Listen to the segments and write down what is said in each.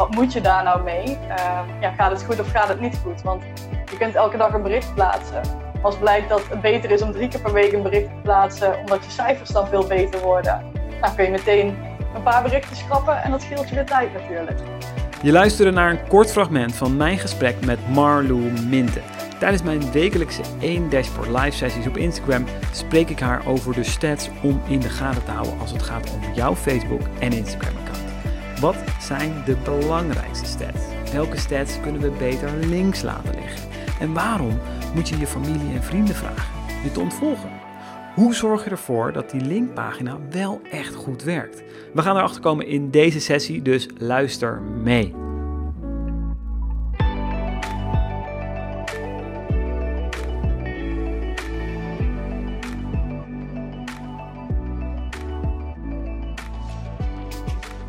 wat moet je daar nou mee? Ehm, ja, gaat het goed of gaat het niet goed? Want je kunt elke dag een bericht plaatsen. Als blijkt dat het beter is om drie keer per week een bericht te plaatsen, omdat je cijfers dan veel beter worden, dan kun je meteen een paar berichten schrappen en dat scheelt je weer tijd natuurlijk. Je luisterde naar een kort fragment van mijn gesprek met Marlou Minten. Tijdens mijn wekelijkse 1 Dashboard live sessies op Instagram spreek ik haar over de stats om in de gaten te houden als het gaat om jouw Facebook en Instagram account. Wat zijn de belangrijkste stats? Welke stats kunnen we beter links laten liggen? En waarom moet je je familie en vrienden vragen je te ontvolgen? Hoe zorg je ervoor dat die linkpagina wel echt goed werkt? We gaan erachter komen in deze sessie, dus luister mee.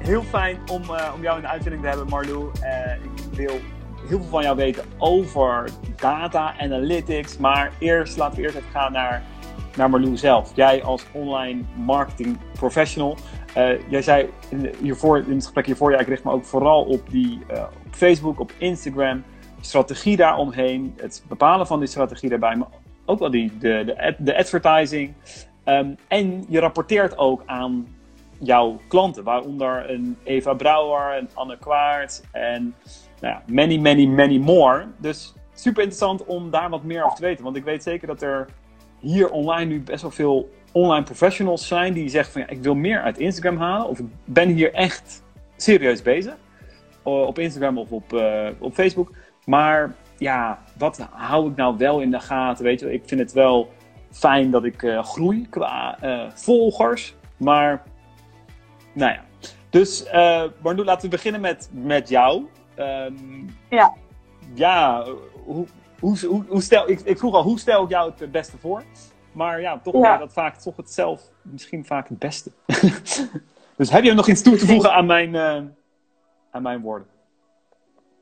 Heel fijn om, uh, om jou in de uitzending te hebben, Marlou. Uh, ik wil heel veel van jou weten over data, analytics. Maar eerst laten we eerst even gaan naar, naar Marlou zelf. Jij als online marketing professional. Uh, jij zei in, hiervoor, in het gesprek hiervoor, ja, ik richt me ook vooral op, die, op Facebook, op Instagram. Strategie daaromheen, het bepalen van die strategie daarbij, maar ook wel die, de, de, ad, de advertising. Um, en je rapporteert ook aan jouw klanten, waaronder een Eva Brouwer, een Anne Kwaart en nou ja, many, many, many more. Dus super interessant om daar wat meer over te weten. Want ik weet zeker dat er hier online nu best wel veel online professionals zijn die zeggen van ja, ik wil meer uit Instagram halen. Of ik ben hier echt serieus bezig. Op Instagram of op, uh, op Facebook. Maar ja, wat hou ik nou wel in de gaten? Weet je, ik vind het wel fijn dat ik uh, groei qua uh, volgers. Maar nou ja. Dus, uh, laten we beginnen met, met jou. Um, ja. Ja, hoe, hoe, hoe, hoe stel, ik, ik, vroeg al, hoe stel ik jou het beste voor? Maar ja, toch ja. dat vaak toch het zelf misschien vaak het beste. dus heb je nog iets toe te voegen aan mijn, uh, aan mijn woorden?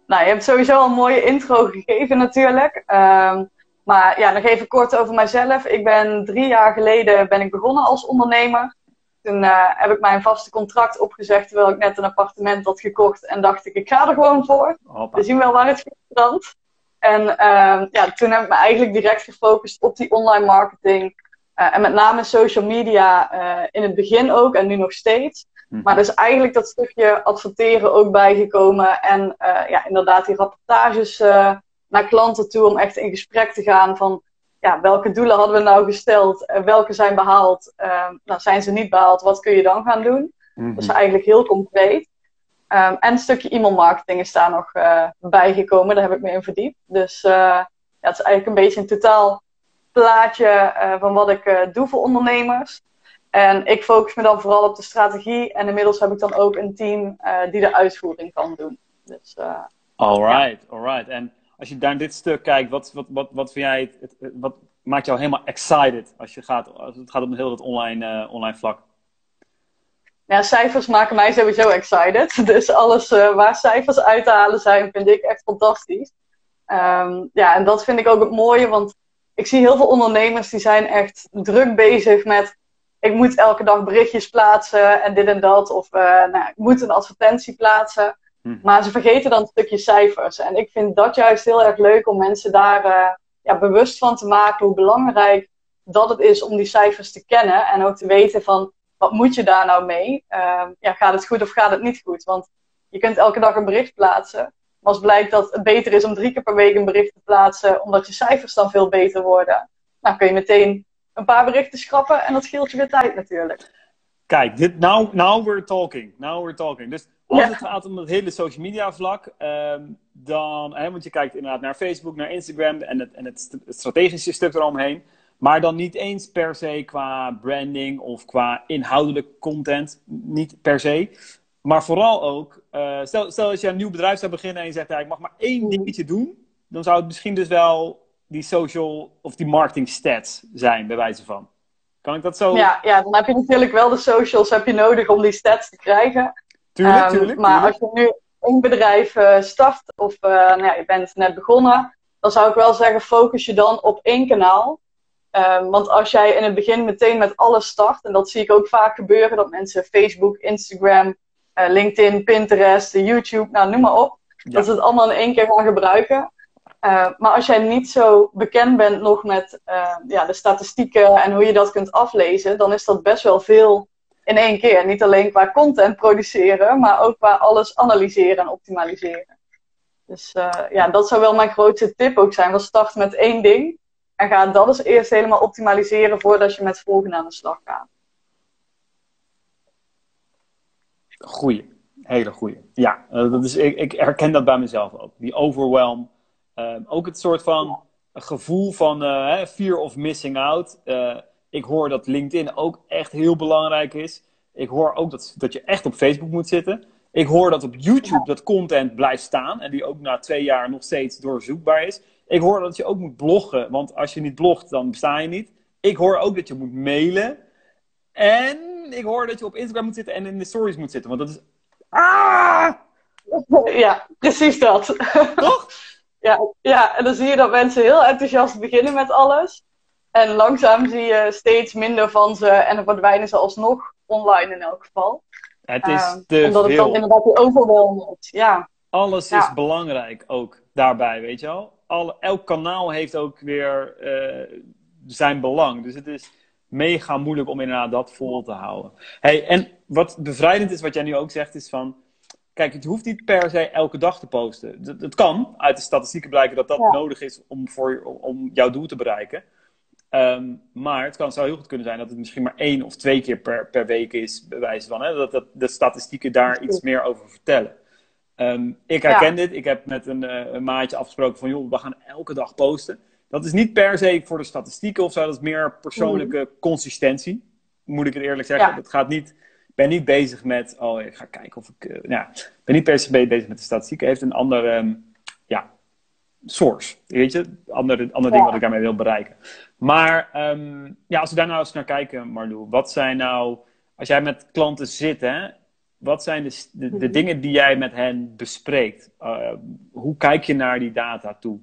Nou, je hebt sowieso al een mooie intro gegeven natuurlijk. Um, maar ja, nog even kort over mijzelf. Ik ben drie jaar geleden ben ik begonnen als ondernemer. Toen uh, heb ik mijn vaste contract opgezegd terwijl ik net een appartement had gekocht. En dacht ik, ik ga er gewoon voor. Hoppa. We zien wel waar het strandt. En uh, ja, toen heb ik me eigenlijk direct gefocust op die online marketing. Uh, en met name social media uh, in het begin ook en nu nog steeds. Hm. Maar dus eigenlijk dat stukje adverteren ook bijgekomen. En ja, inderdaad die rapportages naar klanten toe om echt in gesprek te gaan van ja, welke doelen hadden we nou gesteld? welke zijn behaald? Uh, nou, zijn ze niet behaald? Wat kun je dan gaan doen? Mm-hmm. Dat is eigenlijk heel concreet. Um, en een stukje e-mailmarketing is daar nog uh, bijgekomen. Daar heb ik me in verdiept. Dus uh, ja, het is eigenlijk een beetje een totaal plaatje uh, van wat ik doe voor ondernemers. En ik focus me dan vooral op de strategie. En inmiddels heb ik dan ook een team die de uitvoering kan doen. Dus, alright, ja. alright. En als je naar dit stuk kijkt, wat, wat, wat, wat vind jij, het, wat maakt jou helemaal excited als, je gaat, als het gaat om heel het online, uh, online vlak? Ja, cijfers maken mij sowieso excited. Dus alles uh, waar cijfers uit te halen zijn, vind ik echt fantastisch. Um, ja, en dat vind ik ook het mooie, want ik zie heel veel ondernemers die zijn echt druk bezig met ik moet elke dag berichtjes plaatsen en dit en dat. Of uh, nou, ik moet een advertentie plaatsen. Hm. Maar ze vergeten dan een stukje cijfers. En ik vind dat juist heel erg leuk om mensen daar uh, ja, bewust van te maken hoe belangrijk dat het is om die cijfers te kennen. En ook te weten van wat moet je daar nou mee? Uh, ja, gaat het goed of gaat het niet goed? Want je kunt elke dag een bericht plaatsen. Maar als blijkt dat het beter is om drie keer per week een bericht te plaatsen, omdat je cijfers dan veel beter worden, nou kun je meteen een paar berichten schrappen en dat scheelt je weer tijd natuurlijk. Kijk, dit, now, now we're talking. Now we're talking. Dus als het gaat om het hele social media vlak, um, dan, hè, want je kijkt inderdaad naar Facebook, naar Instagram en het, en het, strategische stuk eromheen. Maar dan niet eens per se qua branding of qua inhoudelijk content, niet per se. Maar vooral ook, uh, stel, stel dat je een nieuw bedrijf zou beginnen en je zegt, ja, ik mag maar één mm. dingetje doen. Dan zou het misschien dus wel die social of die marketing stats zijn, bij wijze van. Kan ik dat zo? Ja, ja, dan heb je natuurlijk wel de socials heb je nodig om die stats te krijgen. Tuurlijk, um, tuurlijk, Maar als je nu een bedrijf uh, start of uh, nou ja, je bent net begonnen, dan zou ik wel zeggen, focus je dan op één kanaal. Um, want als jij in het begin meteen met alles start, en dat zie ik ook vaak gebeuren, dat mensen Facebook, Instagram LinkedIn, Pinterest, YouTube, nou noem maar op. Dat ze het allemaal in één keer gaan gebruiken. maar als jij niet zo bekend bent nog met ja, de statistieken en hoe je dat kunt aflezen, dan is dat best wel veel in één keer. Niet alleen qua content produceren, maar ook qua alles analyseren en optimaliseren. Dus uh, ja, dat zou wel mijn grootste tip ook zijn. We start met één ding en ga dat eens eerst helemaal optimaliseren voordat je met het volgende aan de slag gaat. Goeie, hele goeie. Ja, eh, dat is, ik, ik herken dat bij mezelf ook. Die overwhelm. Uh, ook het soort van gevoel van uh, fear of missing out. Uh, ik hoor dat LinkedIn ook echt heel belangrijk is. Ik hoor ook dat, dat je echt op Facebook moet zitten. Ik hoor dat op YouTube dat content blijft staan en die ook na twee jaar nog steeds doorzoekbaar is. Ik hoor dat je ook moet bloggen, want als je niet blogt, dan besta je niet. Ik hoor ook dat je moet mailen. En ik hoor dat je op Instagram moet zitten en in de stories moet zitten, want dat is. Ah! Ja, precies dat. Toch? ja, ja, en dan zie je dat mensen heel enthousiast beginnen met alles. En langzaam zie je steeds minder van ze en dan verdwijnen ze alsnog online in elk geval. Het is uh, te omdat het dan inderdaad die overwhelmend Ja. Alles Ja. is belangrijk ook daarbij, weet je wel. Alle, elk kanaal heeft ook weer eh, zijn belang. Dus het is mega moeilijk om inderdaad dat vol te houden. Hey, en wat bevrijdend is, wat jij nu ook zegt, is van... Kijk, het hoeft niet per se elke dag te posten. Het, het kan uit de statistieken blijken dat dat Ja. nodig is om, voor, om jouw doel te bereiken. Ehm, maar het kan, zou heel goed kunnen zijn dat het misschien maar één of twee keer per, per week is, bij wijze van. Hè? Dat, dat de statistieken daar iets meer over vertellen. Ehm, ik herken dit. Ik heb met een, eh, een maatje afgesproken van, joh, we gaan elke dag posten. Dat is niet per se voor de statistieken of zo. Dat is meer persoonlijke consistentie. Moet ik het eerlijk zeggen. Ja. Het gaat niet... Ik ben niet bezig met... Oh, ik ga kijken of ik... eh, ja, ik ben niet per se bezig met de statistieken. Heeft een ander... ehm, source. Weet je? Andere, andere ding wat ik daarmee wil bereiken. Maar ehm, ja, als we daar nou eens naar kijken, Marlou. Wat zijn nou... Als jij met klanten zit, hè, wat zijn de, de, de Mhm. dingen die jij met hen bespreekt? Uh, hoe kijk je naar die data toe?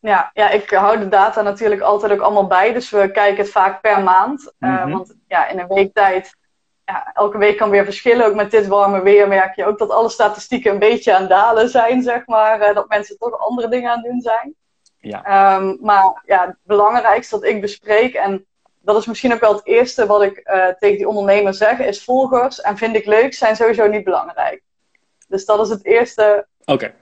Ja, ja, ik hou de data natuurlijk altijd ook allemaal bij. Dus we kijken het vaak per maand. Uh, Mhm. Want ja, in een week tijd, ja, elke week kan weer verschillen. Ook met dit warme weer merk je ook dat alle statistieken een beetje aan dalen zijn, zeg maar. Uh, dat mensen toch andere dingen aan het doen zijn. Ja. Um, maar ja, het belangrijkste dat ik bespreek, en dat is misschien ook wel het eerste wat ik uh, tegen die ondernemer zeg, is volgers en vind ik leuk zijn sowieso niet belangrijk. Dus dat is het eerste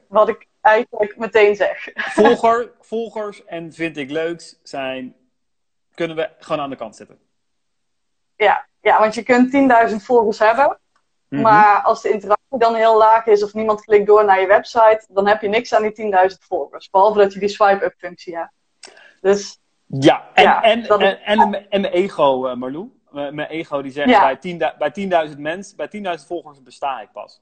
wat ik eigenlijk meteen zeg. Volger, volgers en vind ik leuks zijn, kunnen we gewoon aan de kant zetten. Ja, ja want je kunt 10.000 volgers hebben. Mhm. Maar als de interactie dan heel laag is of niemand klikt door naar je website, dan heb je niks aan die 10.000 volgers. Behalve dat je die swipe-up functie hebt. Dus Ja, en, Ja, en, en, en, en, en mijn ego, uh, Marlou. M- Mijn ego die zegt Ja. bij 10.000 bij 10.000 mensen, bij 10.000 volgers besta ik pas.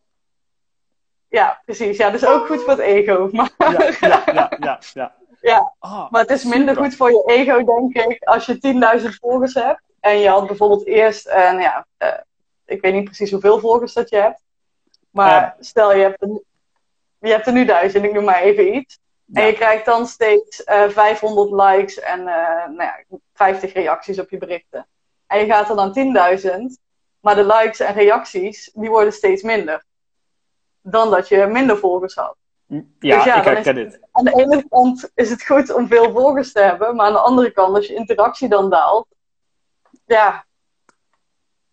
ja, precies. Ja, dat is ook goed voor het ego. Maar, Ja, ja, ja, ja. ja. Ja, Ah, maar het is minder super. goed voor je ego, denk ik, als je 10.000 volgers hebt. En je had bijvoorbeeld eerst, en ja, eh, ik weet niet precies hoeveel volgers dat je hebt. Maar Ja. stel, je hebt, er, je hebt er nu duizend, ik noem maar even iets. En je krijgt dan steeds eh 500 likes en eh, nou ja, 50 reacties op je berichten. En je gaat er dan 10.000, maar de likes en reacties, die worden steeds minder. Dan dat je minder volgers had. Ja, Dus ja, ik herken dit. Aan de ene kant is het goed om veel volgers te hebben, maar aan de andere kant, als je interactie dan daalt, ja,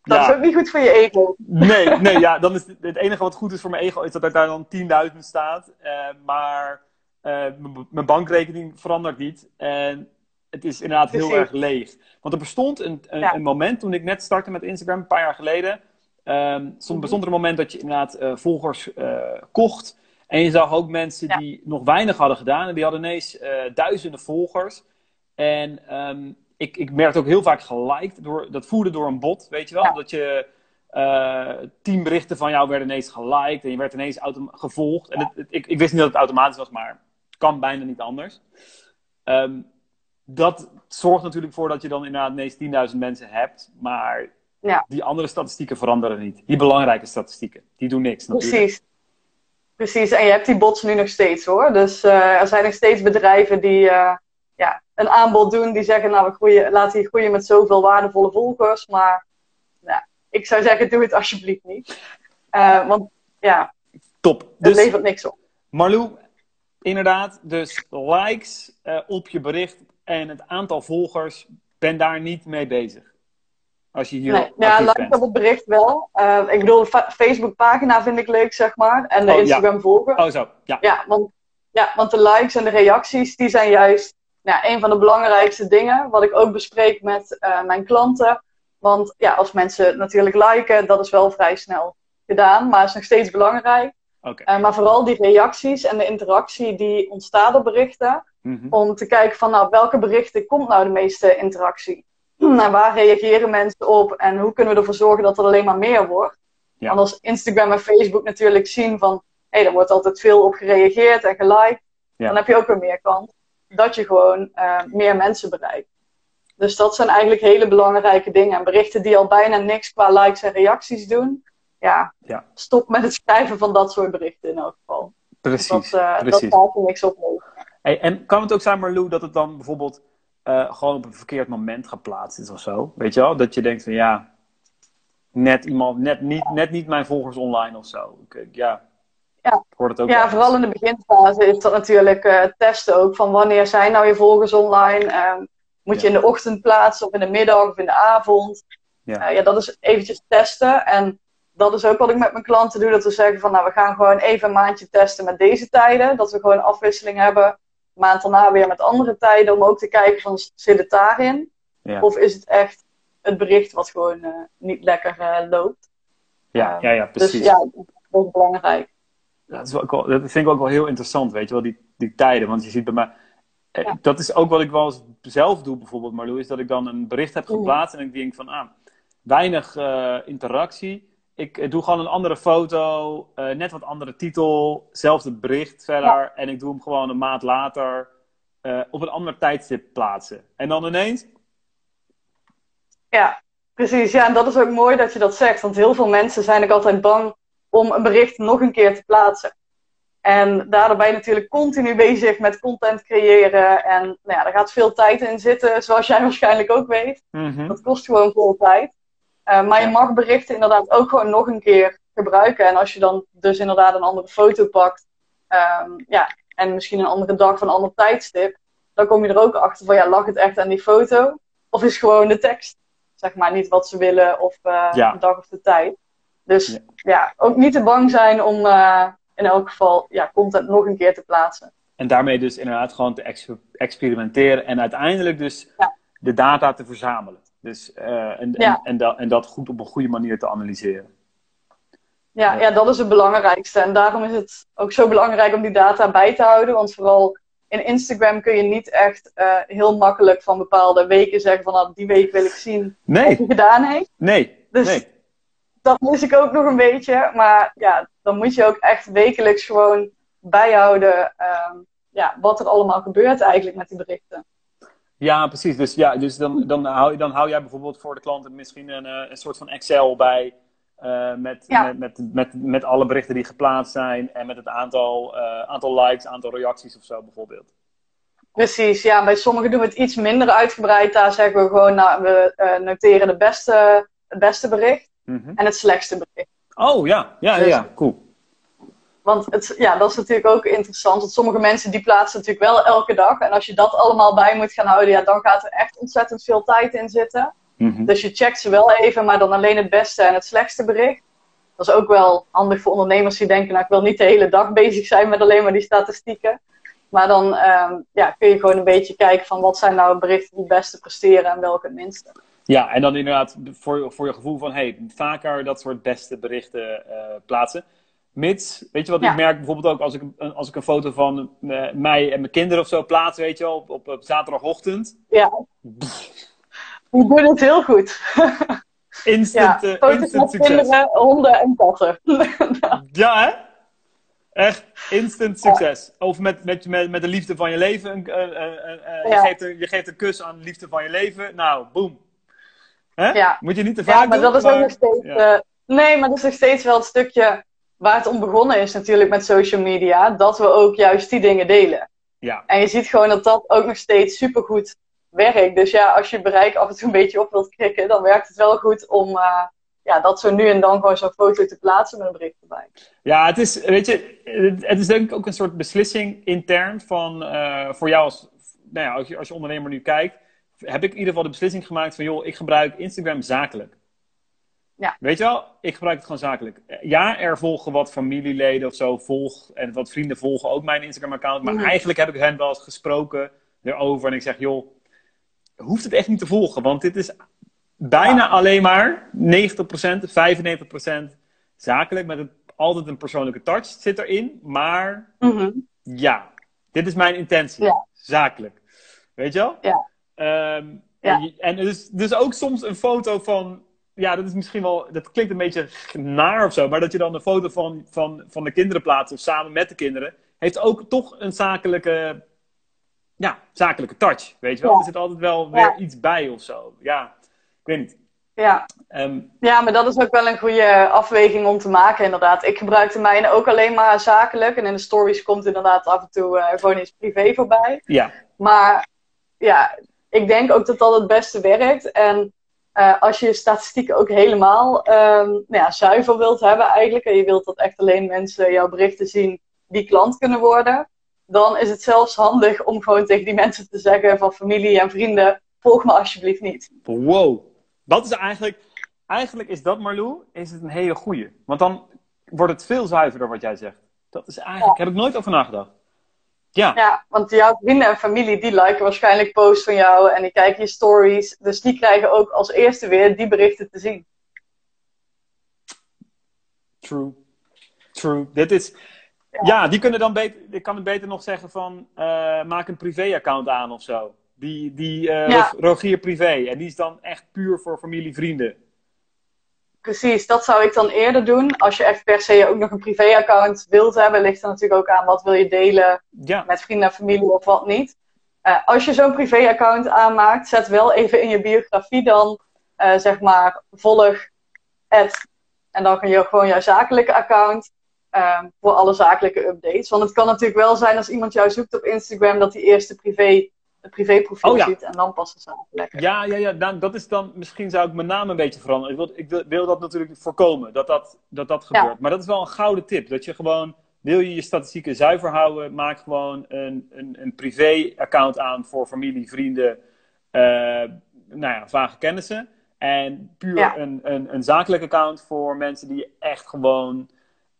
dat Ja. is ook niet goed voor je ego. Nee, nee, ja, dan is het, het enige wat goed is voor mijn ego is dat er daar dan 10.000 staat. eh, maar eh, mijn bankrekening verandert niet. En het is inderdaad heel erg leeg. Want er bestond een, een, Ja. een moment toen ik net startte met Instagram, een paar jaar geleden. ehm, stond, Mhm. bestond er een moment dat je inderdaad eh, volgers kocht. En je zag ook mensen Ja. die nog weinig hadden gedaan. En die hadden ineens duizenden volgers. En ehm, ik, ik merkte ook heel vaak geliked. Door, dat voerde door een bot, weet je wel. Ja. Dat je eh, tien berichten van jou werden ineens geliked. En je werd ineens gevolgd. En het, het- ik, ik wist niet dat het automatisch was, maar het kan bijna niet anders. Ehm, dat zorgt natuurlijk voor dat je dan inderdaad ineens 10.000 mensen hebt. Maar Ja. die andere statistieken veranderen niet. Die belangrijke statistieken. Die doen niks natuurlijk. Precies. Precies, en je hebt die bots nu nog steeds hoor. Dus eh, er zijn nog steeds bedrijven die eh, ja, een aanbod doen, die zeggen, nou we groeien, laten je groeien met zoveel waardevolle volgers. Maar ja, ik zou zeggen, doe het alsjeblieft niet. Uh, want ja, Top. het dus, levert niks op. Marlou, inderdaad, dus likes uh, op je bericht en het aantal volgers, ben daar niet mee bezig. Als je hier nee, ja, like op het bericht wel. Uh, ik bedoel, de Facebook-pagina vind ik leuk, zeg maar. En de oh, Instagram volgen. Oh, zo. Ja. Ja, want, ja, want de likes en de reacties, die zijn juist ja, een van de belangrijkste dingen. Wat ik ook bespreek met uh, mijn klanten. Want ja, als mensen natuurlijk liken, dat is wel vrij snel gedaan. Maar is nog steeds belangrijk. Okay. Uh, maar vooral die reacties en de interactie die ontstaat op berichten. Mm -hmm. Om te kijken van nou, welke berichten komt nou de meeste interactie. En waar reageren mensen op en hoe kunnen we ervoor zorgen dat er alleen maar meer wordt. Ja. Want als Instagram en Facebook natuurlijk zien van hé, hey, er wordt altijd veel op gereageerd en geliked, ja. dan heb je ook weer meer kans dat je gewoon uh, meer mensen bereikt. Dus dat zijn eigenlijk hele belangrijke dingen. En berichten die al bijna niks qua likes en reacties doen, ja, ja. stop met het schrijven van dat soort berichten in elk geval. Precies. Dat, uh, precies. dat gaat er niks op. Hey, en kan het ook zijn, Marlou, dat het dan bijvoorbeeld uh, gewoon op een verkeerd moment geplaatst is of zo. Weet je wel? Dat je denkt van ja, net iemand, net niet, net niet mijn volgers online of zo. Ik, ja, ja. het ook ja vooral in de beginfase is dat natuurlijk uh, testen ook. Van wanneer zijn nou je volgers online? Uh, moet Ja. je in de ochtend plaatsen of in de middag of in de avond? Ja. Uh, ja, dat is eventjes testen. En dat is ook wat ik met mijn klanten doe. Dat we zeggen van nou, we gaan gewoon even een maandje testen met deze tijden. Dat we gewoon afwisseling hebben maand daarna weer met andere tijden. Om ook te kijken van zit het daarin? Ja. Of is het echt het bericht wat gewoon uh, niet lekker loopt? Ja, Uh, ja, ja, precies. Dus ja, dat is belangrijk. Dat, is wel, ook wel- dat vind ik ook wel heel interessant, weet je wel, die, die tijden. Want je ziet bij mij... eh, Ja. Dat is ook wat ik wel eens zelf doe, bijvoorbeeld, Marlou, is dat ik dan een bericht heb geplaatst en ik denk van, ah, weinig eh, interactie. Ik eh, doe gewoon een andere foto, net wat andere titel, zelfde bericht verder. En ik doe hem gewoon een maand later op een ander tijdstip plaatsen. En dan ineens, Ja, precies. Ja, en dat is ook mooi dat je dat zegt. Want heel veel mensen zijn ook altijd bang om een bericht nog een keer te plaatsen. En daardoor ben je natuurlijk continu bezig met content creëren. En nou ja, daar gaat veel tijd in zitten, zoals jij waarschijnlijk ook weet. mhm, Dat kost gewoon veel tijd. Eh, maar je mag berichten inderdaad ook gewoon nog een keer gebruiken. En als je dan dus inderdaad een andere foto pakt. ehm, ja, en misschien een andere dag of een ander tijdstip. Dan kom je er ook achter van ja, lag het echt aan die foto? Of is gewoon de tekst, zeg maar, niet wat ze willen of Ja. de dag of de tijd. Dus Ja. ja, ook niet te bang zijn om eh, in elk geval ja, content nog een keer te plaatsen. En daarmee dus inderdaad gewoon te ex- experimenteren en uiteindelijk dus Ja. de data te verzamelen. Dus, eh, en, Ja. en, en, dat, en dat goed op een goede manier te analyseren. Ja, Ja. dat is het belangrijkste. En daarom is het ook zo belangrijk om die data bij te houden. Want vooral in Instagram kun je niet echt eh, heel makkelijk van bepaalde weken zeggen van nou, die week wil ik zien wat hij gedaan heeft. nee, Dus nee. Dat mis ik ook nog een beetje. Maar ja, dan moet je ook echt wekelijks gewoon bijhouden ehm, ja, wat er allemaal gebeurt eigenlijk met die berichten. Ja, precies. Dus, ja, dus dan, dan, hou, dan hou jij bijvoorbeeld voor de klanten misschien een, eh, een soort van Excel bij. eh, met, Ja. met, met, met, met alle berichten die geplaatst zijn. En met het aantal, eh, aantal likes, aantal reacties of zo bijvoorbeeld. Precies, ja. Bij sommigen doen we het iets minder uitgebreid. Daar zeggen we gewoon, nou, we noteren de beste, het beste bericht Mhm. en het slechtste bericht. Oh ja, ja, ja, Dus- ja, cool. Want het, ja, dat is natuurlijk ook interessant. Want sommige mensen die plaatsen natuurlijk wel elke dag. En als je dat allemaal bij moet gaan houden, ja, dan gaat er echt ontzettend veel tijd in zitten. Mhm. Dus je checkt ze wel even, maar dan alleen het beste en het slechtste bericht. Dat is ook wel handig voor ondernemers die denken, nou ik wil niet de hele dag bezig zijn met alleen maar die statistieken. Maar dan ehm, ja, kun je gewoon een beetje kijken van wat zijn nou berichten die het beste presteren en welke het minste. Ja, en dan inderdaad voor, voor je gevoel van, hey, vaker dat soort beste berichten eh, plaatsen. Mits, weet je wat Ja. ik merk bijvoorbeeld ook als ik, een- als ik een foto van eh, mij en mijn kinderen of zo plaats, weet je wel, op, op, op zaterdagochtend. Ja, die doen het heel goed. Instant, Ja, eh, foto's instant met succes. kinderen, honden en katten. Ja, hè? Echt, instant succes. Of met, met, met, met de liefde van je leven. een- je, geeft een, je geeft een kus aan de liefde van je leven. Nou, boom. Ja. Moet je niet te vaak Ja, maar doen, dat is ook nog steeds. ja. eh, nee, maar dat is nog steeds wel het stukje waar het om begonnen is, natuurlijk met social media. Dat we ook juist die dingen delen. Ja, En je ziet gewoon dat dat ook nog steeds supergoed werkt. Dus ja, als je bereik af en toe een beetje op wilt krikken, dan werkt het wel goed om, eh, ja, dat zo nu en dan gewoon zo'n foto te plaatsen met een bericht erbij. Ja, het is, weet je, het is denk ik ook een soort beslissing intern van, uh, voor jou als, nou ja, als je, als je ondernemer nu kijkt, heb ik in ieder geval de beslissing gemaakt van, joh, ik gebruik Instagram zakelijk. Ja. Weet je wel, ik gebruik het gewoon zakelijk. Ja, er volgen wat familieleden of zo, volg, en wat vrienden volgen ook mijn Instagram-account. Maar mhm. eigenlijk heb ik hen wel eens gesproken erover. En ik zeg, joh, hoeft het echt niet te volgen. Want dit is bijna alleen maar 90%, 95% zakelijk. Met een, altijd een persoonlijke touch zit erin. Maar mhm. ja, dit is mijn intentie. Zakelijk. Weet je wel? Ja. Ehm, en, en dus, dus ook soms een foto van ja, dat is misschien wel, dat klinkt een beetje naar of zo, maar dat je dan een foto van, van, van de kinderen plaatst of samen met de kinderen, heeft ook toch een zakelijke, ja, zakelijke touch, weet je wel. Er zit altijd wel weer iets bij of zo. Ja, ik weet niet. Ja. Ehm, ja, maar dat is ook wel een goede afweging om te maken, inderdaad. Ik gebruik de mijne ook alleen maar zakelijk. En in de stories komt inderdaad af en toe uh, gewoon iets privé voorbij. Ja. Maar ja, ik denk ook dat dat het beste werkt. En uh, als je je statistieken ook helemaal um, nou ja, zuiver wilt hebben eigenlijk, en je wilt dat echt alleen mensen jouw berichten zien die klant kunnen worden, dan is het zelfs handig om gewoon tegen die mensen te zeggen van familie en vrienden, volg me alsjeblieft niet. Wow, dat is eigenlijk, eigenlijk is dat Marlou, is het een hele goeie. Want dan wordt het veel zuiverder wat jij zegt. Dat is eigenlijk, heb ik nooit over nagedacht. Ja. ja, want jouw vrienden en familie die liken waarschijnlijk posts van jou en die kijken je stories. Dus die krijgen ook als eerste weer die berichten te zien. True. True. Dit is. Ja, die kunnen dan beter. Ik kan het beter nog zeggen van uh, maak een privé-account aan of zo. Die, die uh, Rogier Privé. En die is dan echt puur voor familie, vrienden. Precies, dat zou ik dan eerder doen. Als je echt per se ook nog een privéaccount wilt hebben, ligt er natuurlijk ook aan wat wil je delen met vrienden en familie of wat niet. Uh, als je zo'n privéaccount aanmaakt, zet wel even in je biografie dan, uh, zeg maar, volg het. En dan kun je gewoon jouw zakelijke account uh, voor alle zakelijke updates. Want het kan natuurlijk wel zijn als iemand jou zoekt op Instagram, dat die eerste privé privéprofiel oh, ziet en dan passen ze aan. Lekker. Ja, ja, ja dan, dat is dan, misschien zou ik mijn naam een beetje veranderen. Ik wil, ik wil, dat natuurlijk voorkomen, dat dat, dat, dat gebeurt. Maar dat is wel een gouden tip. Dat je gewoon, wil je je statistieken zuiver houden, maak gewoon een, een, een privé-account aan voor familie, vrienden, uh, nou ja, vage kennissen. En puur een, een, een zakelijk account voor mensen die echt gewoon.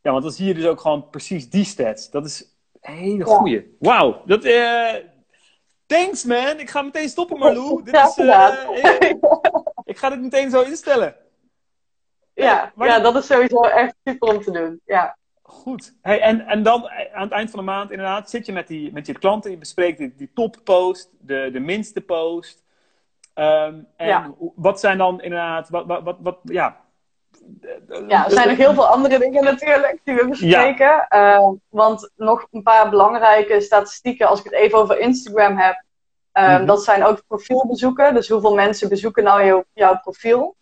Ja, want dan zie je dus ook gewoon precies die stats. Dat is een hele goeie. Wauw, dat, uh, Thanks man, ik ga meteen stoppen Marlou. Dit is, uh, ik, ga dit meteen zo instellen. Ja, ja dat is sowieso echt super om te doen. Ja. Goed. Hey, en, en dan eh, aan het eind van de maand inderdaad zit je met, die, met je klanten, je bespreekt die, die toppost, de, de minste post. Um, en ja. wat zijn dan inderdaad, wat, wat, wat, wat ja, ja, er zijn nog heel veel andere dingen natuurlijk die we bespreken. Ehm, want nog een paar belangrijke statistieken, als ik het even over Instagram heb. Um, Dat zijn ook profielbezoeken. Dus hoeveel mensen bezoeken nou jouw, jouw profiel.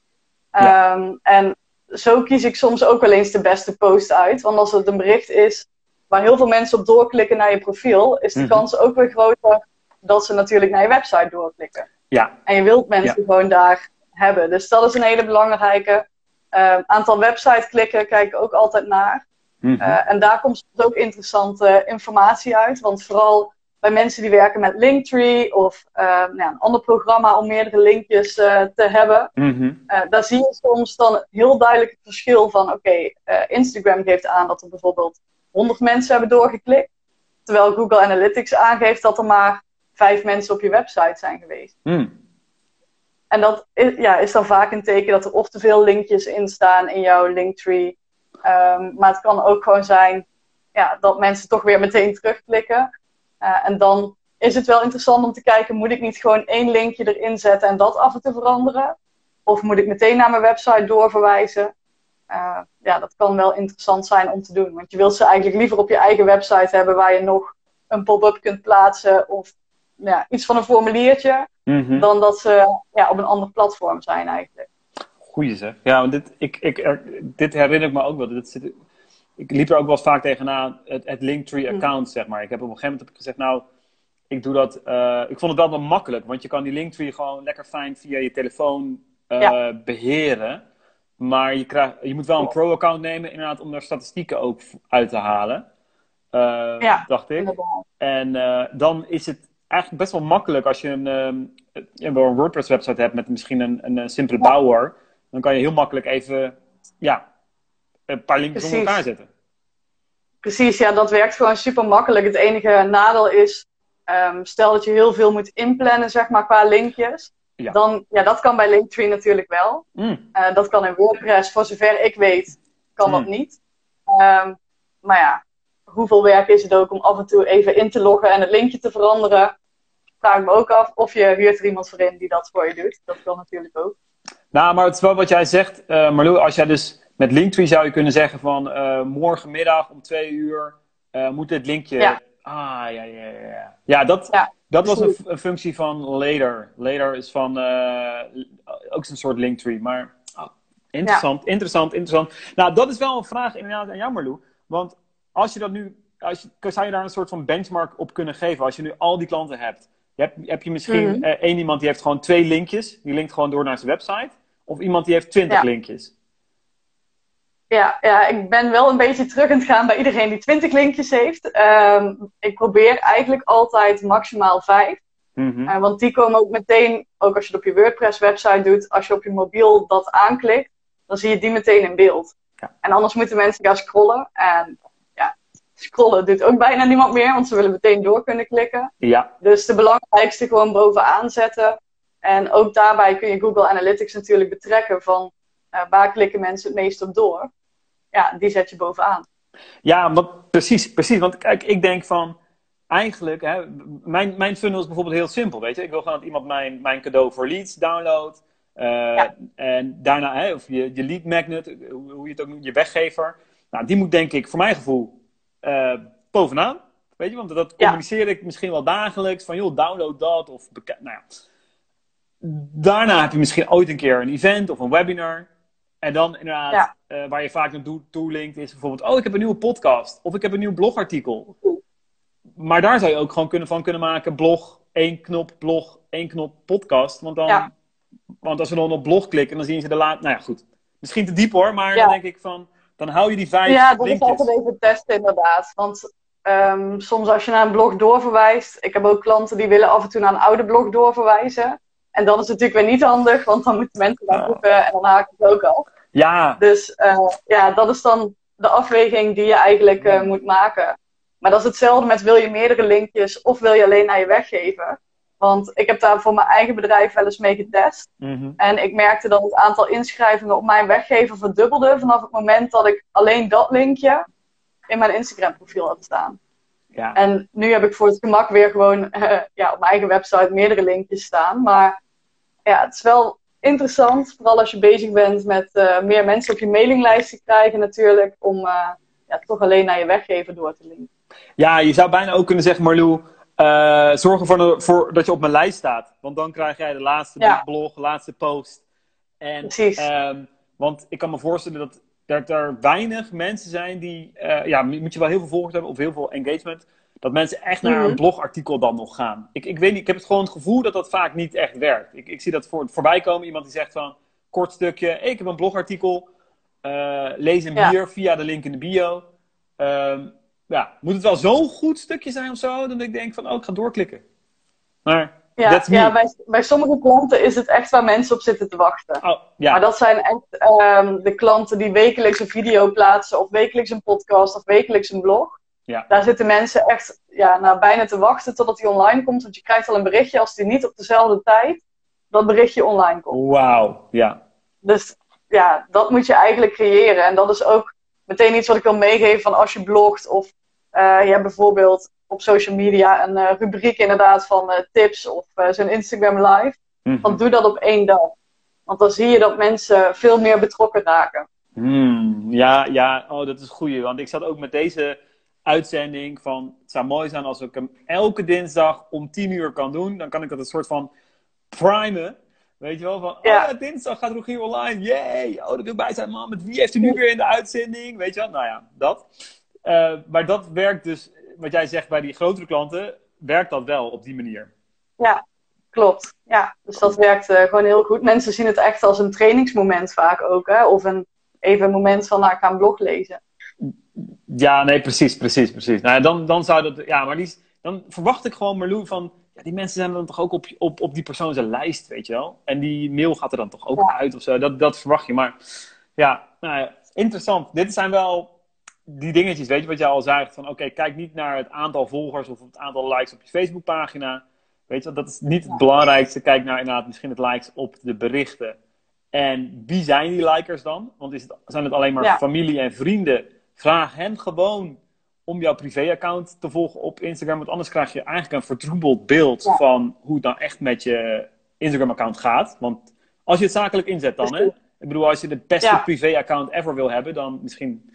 Ehm, en zo kies ik soms ook wel eens de beste post uit. Want als het een bericht is waar heel veel mensen op doorklikken naar je profiel, is de mhm. kans ook weer groter dat ze natuurlijk naar je website doorklikken. Ja. En je wilt mensen gewoon daar hebben. Dus dat is een hele belangrijke. Uh, aantal website klikken kijk ik ook altijd naar. Mhm. Eh, en daar komt ook interessante informatie uit. Want vooral bij mensen die werken met Linktree of uh, nou, een ander programma om meerdere linkjes uh, te hebben. Mhm. daar zie je soms dan heel duidelijk het verschil van: oké, Instagram geeft aan dat er bijvoorbeeld 100 mensen hebben doorgeklikt. Terwijl Google Analytics aangeeft dat er maar vijf mensen op je website zijn geweest. Mm. En dat is, ja, is dan vaak een teken dat er of te veel linkjes in staan in jouw linktree. Um, maar het kan ook gewoon zijn ja, dat mensen toch weer meteen terugklikken. Uh, en dan is het wel interessant om te kijken, moet ik niet gewoon één linkje erin zetten en dat af en toe veranderen? Of moet ik meteen naar mijn website doorverwijzen? Uh, ja, dat kan wel interessant zijn om te doen. Want je wilt ze eigenlijk liever op je eigen website hebben waar je nog een pop-up kunt plaatsen of ja, iets van een formuliertje. Mhm. Dan dat ze ja, op een ander platform zijn eigenlijk. Goeie zeg. Ja, want dit, ik, ik, dit herinner ik me ook wel. Dit zit, ik liep er ook wel vaak tegenaan, het, het Linktree mhm. account, zeg maar. Ik heb op een gegeven moment heb ik gezegd, nou, ik doe dat. Uh, ik vond het wel wel makkelijk, want je kan die Linktree gewoon lekker fijn via je telefoon uh, beheren. Maar je, krijgt, je moet wel een pro-account nemen, inderdaad, om daar statistieken ook uit te halen. Uh, ja, dacht ik. En uh, dan is het eigenlijk best wel makkelijk als je een, um, een WordPress-website hebt met misschien een, een, een simpele ja. bouwer. Dan kan je heel makkelijk even ja, een paar linkjes onder elkaar zetten. Precies, ja, dat werkt gewoon super makkelijk. Het enige nadeel is, um, stel dat je heel veel moet inplannen, zeg maar, qua linkjes. Ja. Dan, ja, dat kan bij Linktree natuurlijk wel. Mm. Uh, dat kan in WordPress, voor zover ik weet, kan mm. dat niet. Um, maar ja, hoeveel werk is het ook om af en toe even in te loggen en het linkje te veranderen? Vraag ik me ook af. Of je huurt er iemand voor in die dat voor je doet. Dat kan natuurlijk ook. Nou, maar het is wel wat jij zegt, uh, Marlo. Als jij dus met Linktree zou je kunnen zeggen van uh, morgenmiddag om twee uur uh, moet dit linkje. Ja. Ah, ja, ja, ja. Ja, dat, ja, dat was een, een, functie van Later. Later is van ook zo'n soort Linktree. Maar oh, interessant, ja. interessant, interessant. Nou, dat is wel een vraag inderdaad aan jou, Marlo. Want als je dat nu, als je, zou je daar een soort van benchmark op kunnen geven? Als je nu al die klanten hebt. Heb, heb je misschien mm -hmm. uh, één iemand die heeft gewoon twee linkjes. Die linkt gewoon door naar zijn website. Of iemand die heeft twintig ja. linkjes. Ja, ja, ik ben wel een beetje terug aan het gaan bij iedereen die twintig linkjes heeft. Um, ik probeer eigenlijk altijd maximaal vijf. Mm -hmm. uh, want die komen ook meteen, ook als je het op je WordPress website doet, als je op je mobiel dat aanklikt, dan zie je die meteen in beeld. Ja. En anders moeten mensen gaan scrollen. En scrollen doet ook bijna niemand meer, want ze willen meteen door kunnen klikken. Ja. Dus de belangrijkste gewoon bovenaan zetten. En ook daarbij kun je Google Analytics natuurlijk betrekken van uh, waar klikken mensen het meest op door. Ja, die zet je bovenaan. Ja, maar precies, precies. Want kijk, ik denk van eigenlijk, hè, mijn, mijn funnel is bijvoorbeeld heel simpel. Weet je, ik wil gewoon dat iemand mijn, mijn cadeau voor leads downloadt. Uh, ja. En daarna, hè, of je, je lead magnet, hoe je het ook noemt, je weggever. Nou, die moet denk ik, voor mijn gevoel, uh, bovenaan. Weet je, want dat communiceer ik misschien wel dagelijks. Van joh, download dat. Of nou ja. Daarna heb je misschien ooit een keer een event of een webinar. En dan inderdaad, ja. uh, waar je vaak naartoe toe linkt, is bijvoorbeeld: Oh, ik heb een nieuwe podcast. Of ik heb een nieuw blogartikel. Maar daar zou je ook gewoon kunnen, van kunnen maken: blog, één knop, blog, één knop, podcast. Want, dan, ja. want als we dan op blog klikken, dan zien ze de laat. Nou ja, goed. Misschien te diep hoor, maar dan denk ik van dan hou je die vijf Ja, dat linkjes. is altijd even testen inderdaad. Want um, soms als je naar een blog doorverwijst... Ik heb ook klanten die willen af en toe naar een oude blog doorverwijzen. En dat is natuurlijk weer niet handig, want dan moeten mensen daar zoeken en dan haak ik het ook al. Ja. Dus uh, ja, dat is dan de afweging die je eigenlijk uh, moet maken. Maar dat is hetzelfde met wil je meerdere linkjes of wil je alleen naar je weggeven. Want ik heb daar voor mijn eigen bedrijf wel eens mee getest. Mm-hmm. En ik merkte dat het aantal inschrijvingen op mijn weggever verdubbelde vanaf het moment dat ik alleen dat linkje in mijn Instagram profiel had staan. Ja. En nu heb ik voor het gemak weer gewoon uh, ja, op mijn eigen website meerdere linkjes staan. Maar ja, het is wel interessant, vooral als je bezig bent met uh, meer mensen op je mailinglijst te krijgen natuurlijk, om uh, ja, toch alleen naar je weggever door te linken. Ja, je zou bijna ook kunnen zeggen, Marlou, uh, zorg ervoor voor, dat je op mijn lijst staat. Want dan krijg jij de laatste ja. blog, laatste post. En, Precies. Um, want ik kan me voorstellen dat, dat er weinig mensen zijn die... Uh, ja, moet je wel heel veel volgers hebben of heel veel engagement. Dat mensen echt naar Mhm. een blogartikel dan nog gaan. Ik, ik weet niet, ik heb het gewoon het gevoel dat dat vaak niet echt werkt. Ik, ik zie dat voor, voorbij komen. Iemand die zegt van, kort stukje. Hey, ik heb een blogartikel. Uh, lees hem Ja. hier via de link in de bio. Um, ja, moet het wel zo'n goed stukje zijn of zo, dat ik denk van, oh, ik ga doorklikken. Maar, Ja, ja bij, bij sommige klanten is het echt waar mensen op zitten te wachten. Oh, ja. Maar dat zijn echt ehm, de klanten die wekelijks een video plaatsen, of wekelijks een podcast, of wekelijks een blog. Ja. Daar zitten mensen echt ja, nou, bijna te wachten totdat die online komt. Want je krijgt al een berichtje als die niet op dezelfde tijd dat berichtje online komt. Wauw, ja. Dus ja, dat moet je eigenlijk creëren. En dat is ook meteen iets wat ik wil meegeven van als je blogt of je hebt bijvoorbeeld op social media een uh, rubriek inderdaad van uh, tips of zo'n Instagram live. Mhm. Dan doe dat op één dag. Want dan zie je dat mensen veel meer betrokken raken. Hmm, ja, ja, oh, dat is goed. Want ik zat ook met deze uitzending van... Het zou mooi zijn als ik hem elke dinsdag om 10 uur kan doen. Dan kan ik dat een soort van primen. Weet je wel, van, Ja. oh ja, dinsdag gaat Rogier online. Yay! Oh, dat wil bij zijn, man. Met wie heeft u nu weer in de uitzending? Weet je wel? Nou ja, dat. Eh, maar dat werkt dus, wat jij zegt bij die grotere klanten, werkt dat wel op die manier. Ja, klopt. Ja, dus dat werkt uh, gewoon heel goed. Mensen zien het echt als een trainingsmoment vaak ook. Hè? Of een, even een moment van, nou, ik ga een blog lezen. Ja, nee, precies, precies, precies. Nou, dan, dan zou dat, ja, maar die, dan verwacht ik gewoon Marlou van, ja, die mensen zijn dan toch ook op, op, op die persoon zijn lijst, weet je wel. En die mail gaat er dan toch ook uit of zo. Dat, dat verwacht je. Maar ja, nou ja, interessant. Dit zijn wel die dingetjes, weet je wat jij al zei, van oké, kijk niet naar het aantal volgers of het aantal likes op je Facebookpagina. Weet je, dat is niet het belangrijkste. Kijk naar inderdaad misschien het likes op de berichten. En wie zijn die likers dan? Want is het, zijn het alleen maar familie en vrienden? Vraag hen gewoon om jouw privéaccount te volgen op Instagram. Want anders krijg je eigenlijk een vertroebeld beeld van hoe het dan echt met je Instagram-account gaat. Want als je het zakelijk inzet dan, hè? Ik bedoel, als je de beste privé-account ever wil hebben, dan misschien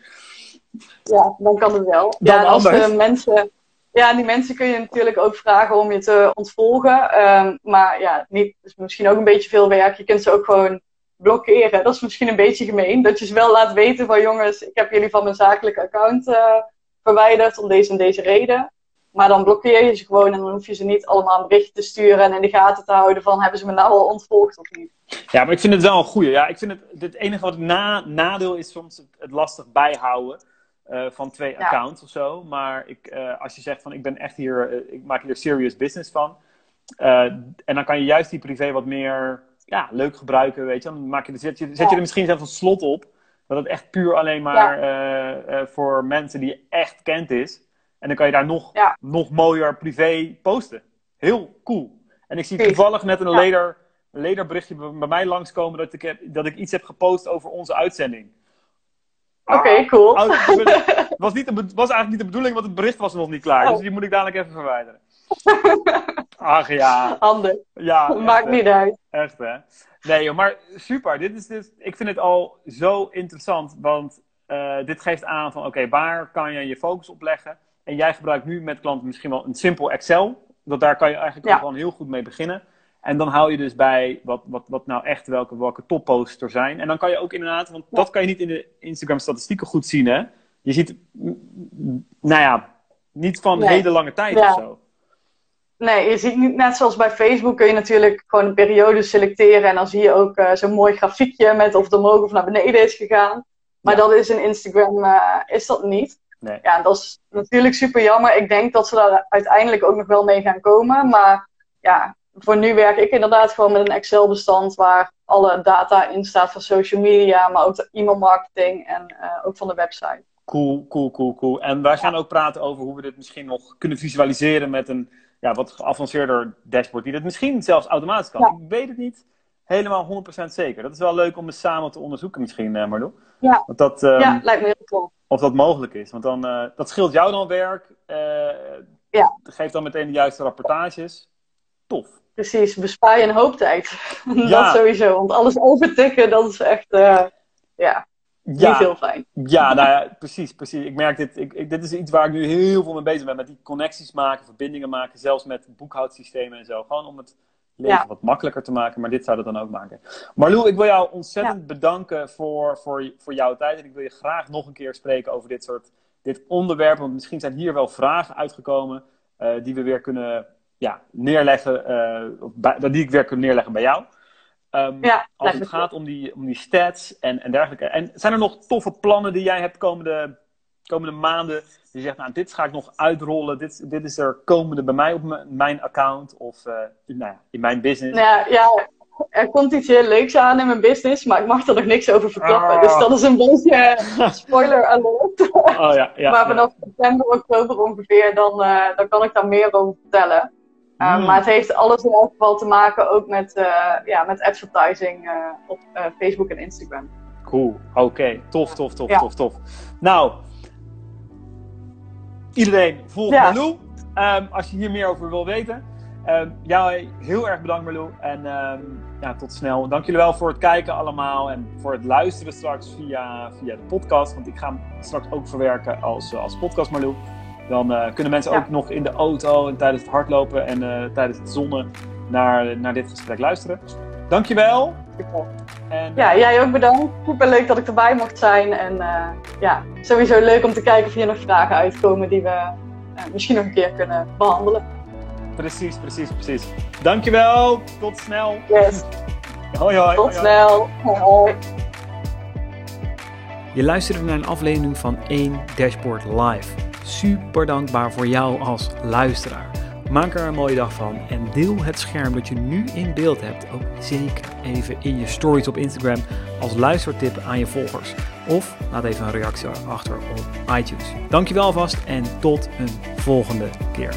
ja, dan kan het wel. ja, als de mensen, ja, die mensen kun je natuurlijk ook vragen om je te ontvolgen. Ehm, maar ja, niet, is misschien ook een beetje veel werk. Je kunt ze ook gewoon blokkeren. Dat is misschien een beetje gemeen. Dat je ze wel laat weten van jongens, ik heb jullie van mijn zakelijke account uh, verwijderd om deze en deze reden. Maar dan blokkeer je ze gewoon en dan hoef je ze niet allemaal een bericht te sturen en in de gaten te houden van hebben ze me nou al ontvolgd of niet. Ja, maar ik vind het wel een goede. Ja, ik vind het, het enige wat na, nadeel is soms het, het lastig bijhouden. Eh, van twee accounts of zo. Maar ik, uh, als je zegt van ik ben echt hier, uh, ik maak hier serious business van. en dan kan je juist die privé wat meer ja, leuk gebruiken, weet je. Dan maak je, zet, je, zet je er misschien zelfs een slot op. Dat het echt puur alleen maar voor mensen die je echt kent is. En dan kan je daar nog, nog mooier privé posten. Heel cool. En ik zie toevallig net een leder, lederberichtje bij mij langskomen dat ik, heb, dat ik iets heb gepost over onze uitzending. Oké, ah, cool. het was, niet was eigenlijk niet de bedoeling, want het bericht was nog niet klaar. Dus oh. die moet ik dadelijk even verwijderen. Ach ja. Handig. Ja, Maakt niet uit. Echt hè. Nee, maar super. Dit is dus, ik vind het al zo interessant, want uh, dit geeft aan van oké, waar kan je je focus op leggen? En jij gebruikt nu met klanten misschien wel een simpel Excel. Dat daar kan je eigenlijk ja. gewoon heel goed mee beginnen. En dan hou je dus bij wat, wat, wat nou echt welke, welke topposts er zijn. En dan kan je ook inderdaad, want dat kan je niet in de Instagram statistieken goed zien hè. Je ziet, nou ja, niet van nee. hele lange tijd of zo. Nee, je ziet niet, net zoals bij Facebook kun je natuurlijk gewoon een periode selecteren. En dan zie je ook uh, zo'n mooi grafiekje met of het omhoog of naar beneden is gegaan. Maar dat is in Instagram, uh, is dat niet. Nee. Ja, dat is natuurlijk super jammer. Ik denk dat ze daar uiteindelijk ook nog wel mee gaan komen. Maar ja, voor nu werk ik inderdaad gewoon met een Excel-bestand waar alle data in staat van social media, maar ook de e-mailmarketing en uh, ook van de website. Cool, cool, cool, cool. En wij gaan ook praten over hoe we dit misschien nog kunnen visualiseren met een ja, wat geavanceerder dashboard, die dat misschien zelfs automatisch kan. Ik weet het niet helemaal 100% zeker. Dat is wel leuk om het samen te onderzoeken misschien, uh, Marlo. Ja. Want dat, um, ja, lijkt me heel cool. Of dat mogelijk is. Want dan, uh, dat scheelt jou dan werk. Uh, ja. Geeft dan meteen de juiste rapportages. Tof. Precies, bespaar je een hoop tijd. dat sowieso. Want alles overtikken, dat is echt, uh, ja, niet heel fijn. Ja, nou ja, precies, precies. Ik merk dit, ik, ik, dit is iets waar ik nu heel veel mee bezig ben. Met die connecties maken, verbindingen maken. Zelfs met boekhoudsystemen en zo. Gewoon om het leven wat makkelijker te maken. Maar dit zou dat dan ook maken. Marlou, ik wil jou ontzettend bedanken voor, voor, voor jouw tijd. En ik wil je graag nog een keer spreken over dit soort dit onderwerp. Want misschien zijn hier wel vragen uitgekomen uh, die we weer kunnen ja, neerleggen, uh, die ik weer kan neerleggen bij jou. Um, ja, als het gaat om die, om die stats en, en dergelijke. En zijn er nog toffe plannen die jij hebt komende, komende maanden? Die zegt, nou, dit ga ik nog uitrollen. Dit, dit is er komende bij mij op mijn account of uh, nou ja, in mijn business. Ja, ja, er komt iets heel leuks aan in mijn business, maar ik mag er nog niks over verklappen. Dus dat is een beetje spoiler alert. Oh, ja, ja, maar vanaf september, oktober ongeveer, dan, uh, dan kan ik daar meer over vertellen. Uh, mm. Maar het heeft alles in elk geval te maken ook met, uh, ja, met advertising uh, op Facebook en Instagram. Cool, oké. Okay. Tof, tof, tof, ja. tof, tof. Nou, iedereen volg ja. Um, als je hier meer over wil weten. Um, jou heel erg bedankt Marlou. En um, ja, tot snel. Dank jullie wel voor het kijken allemaal. En voor het luisteren straks via, via de podcast. Want ik ga hem straks ook verwerken als, als podcast Marlou. Dan uh, kunnen mensen ook nog in de auto en tijdens het hardlopen en uh, tijdens het zonnen naar, naar dit gesprek luisteren. Dankjewel. En, ja, jij ook bedankt. Super leuk dat ik erbij mocht zijn. En uh, ja, sowieso leuk om te kijken of hier nog vragen uitkomen die we misschien nog een keer kunnen behandelen. Precies, precies, precies. Dankjewel. Tot snel. Yes. Hoi, hoi. Tot hoi, snel. Hoi. Je luisterde naar een aflevering van 1 Dashboard Live. Super dankbaar voor jou als luisteraar. Maak er een mooie dag van en deel het scherm dat je nu in beeld hebt ook zeker even in je stories op Instagram als luistertip aan je volgers. Of laat even een reactie achter op iTunes. Dankjewel alvast en tot een volgende keer.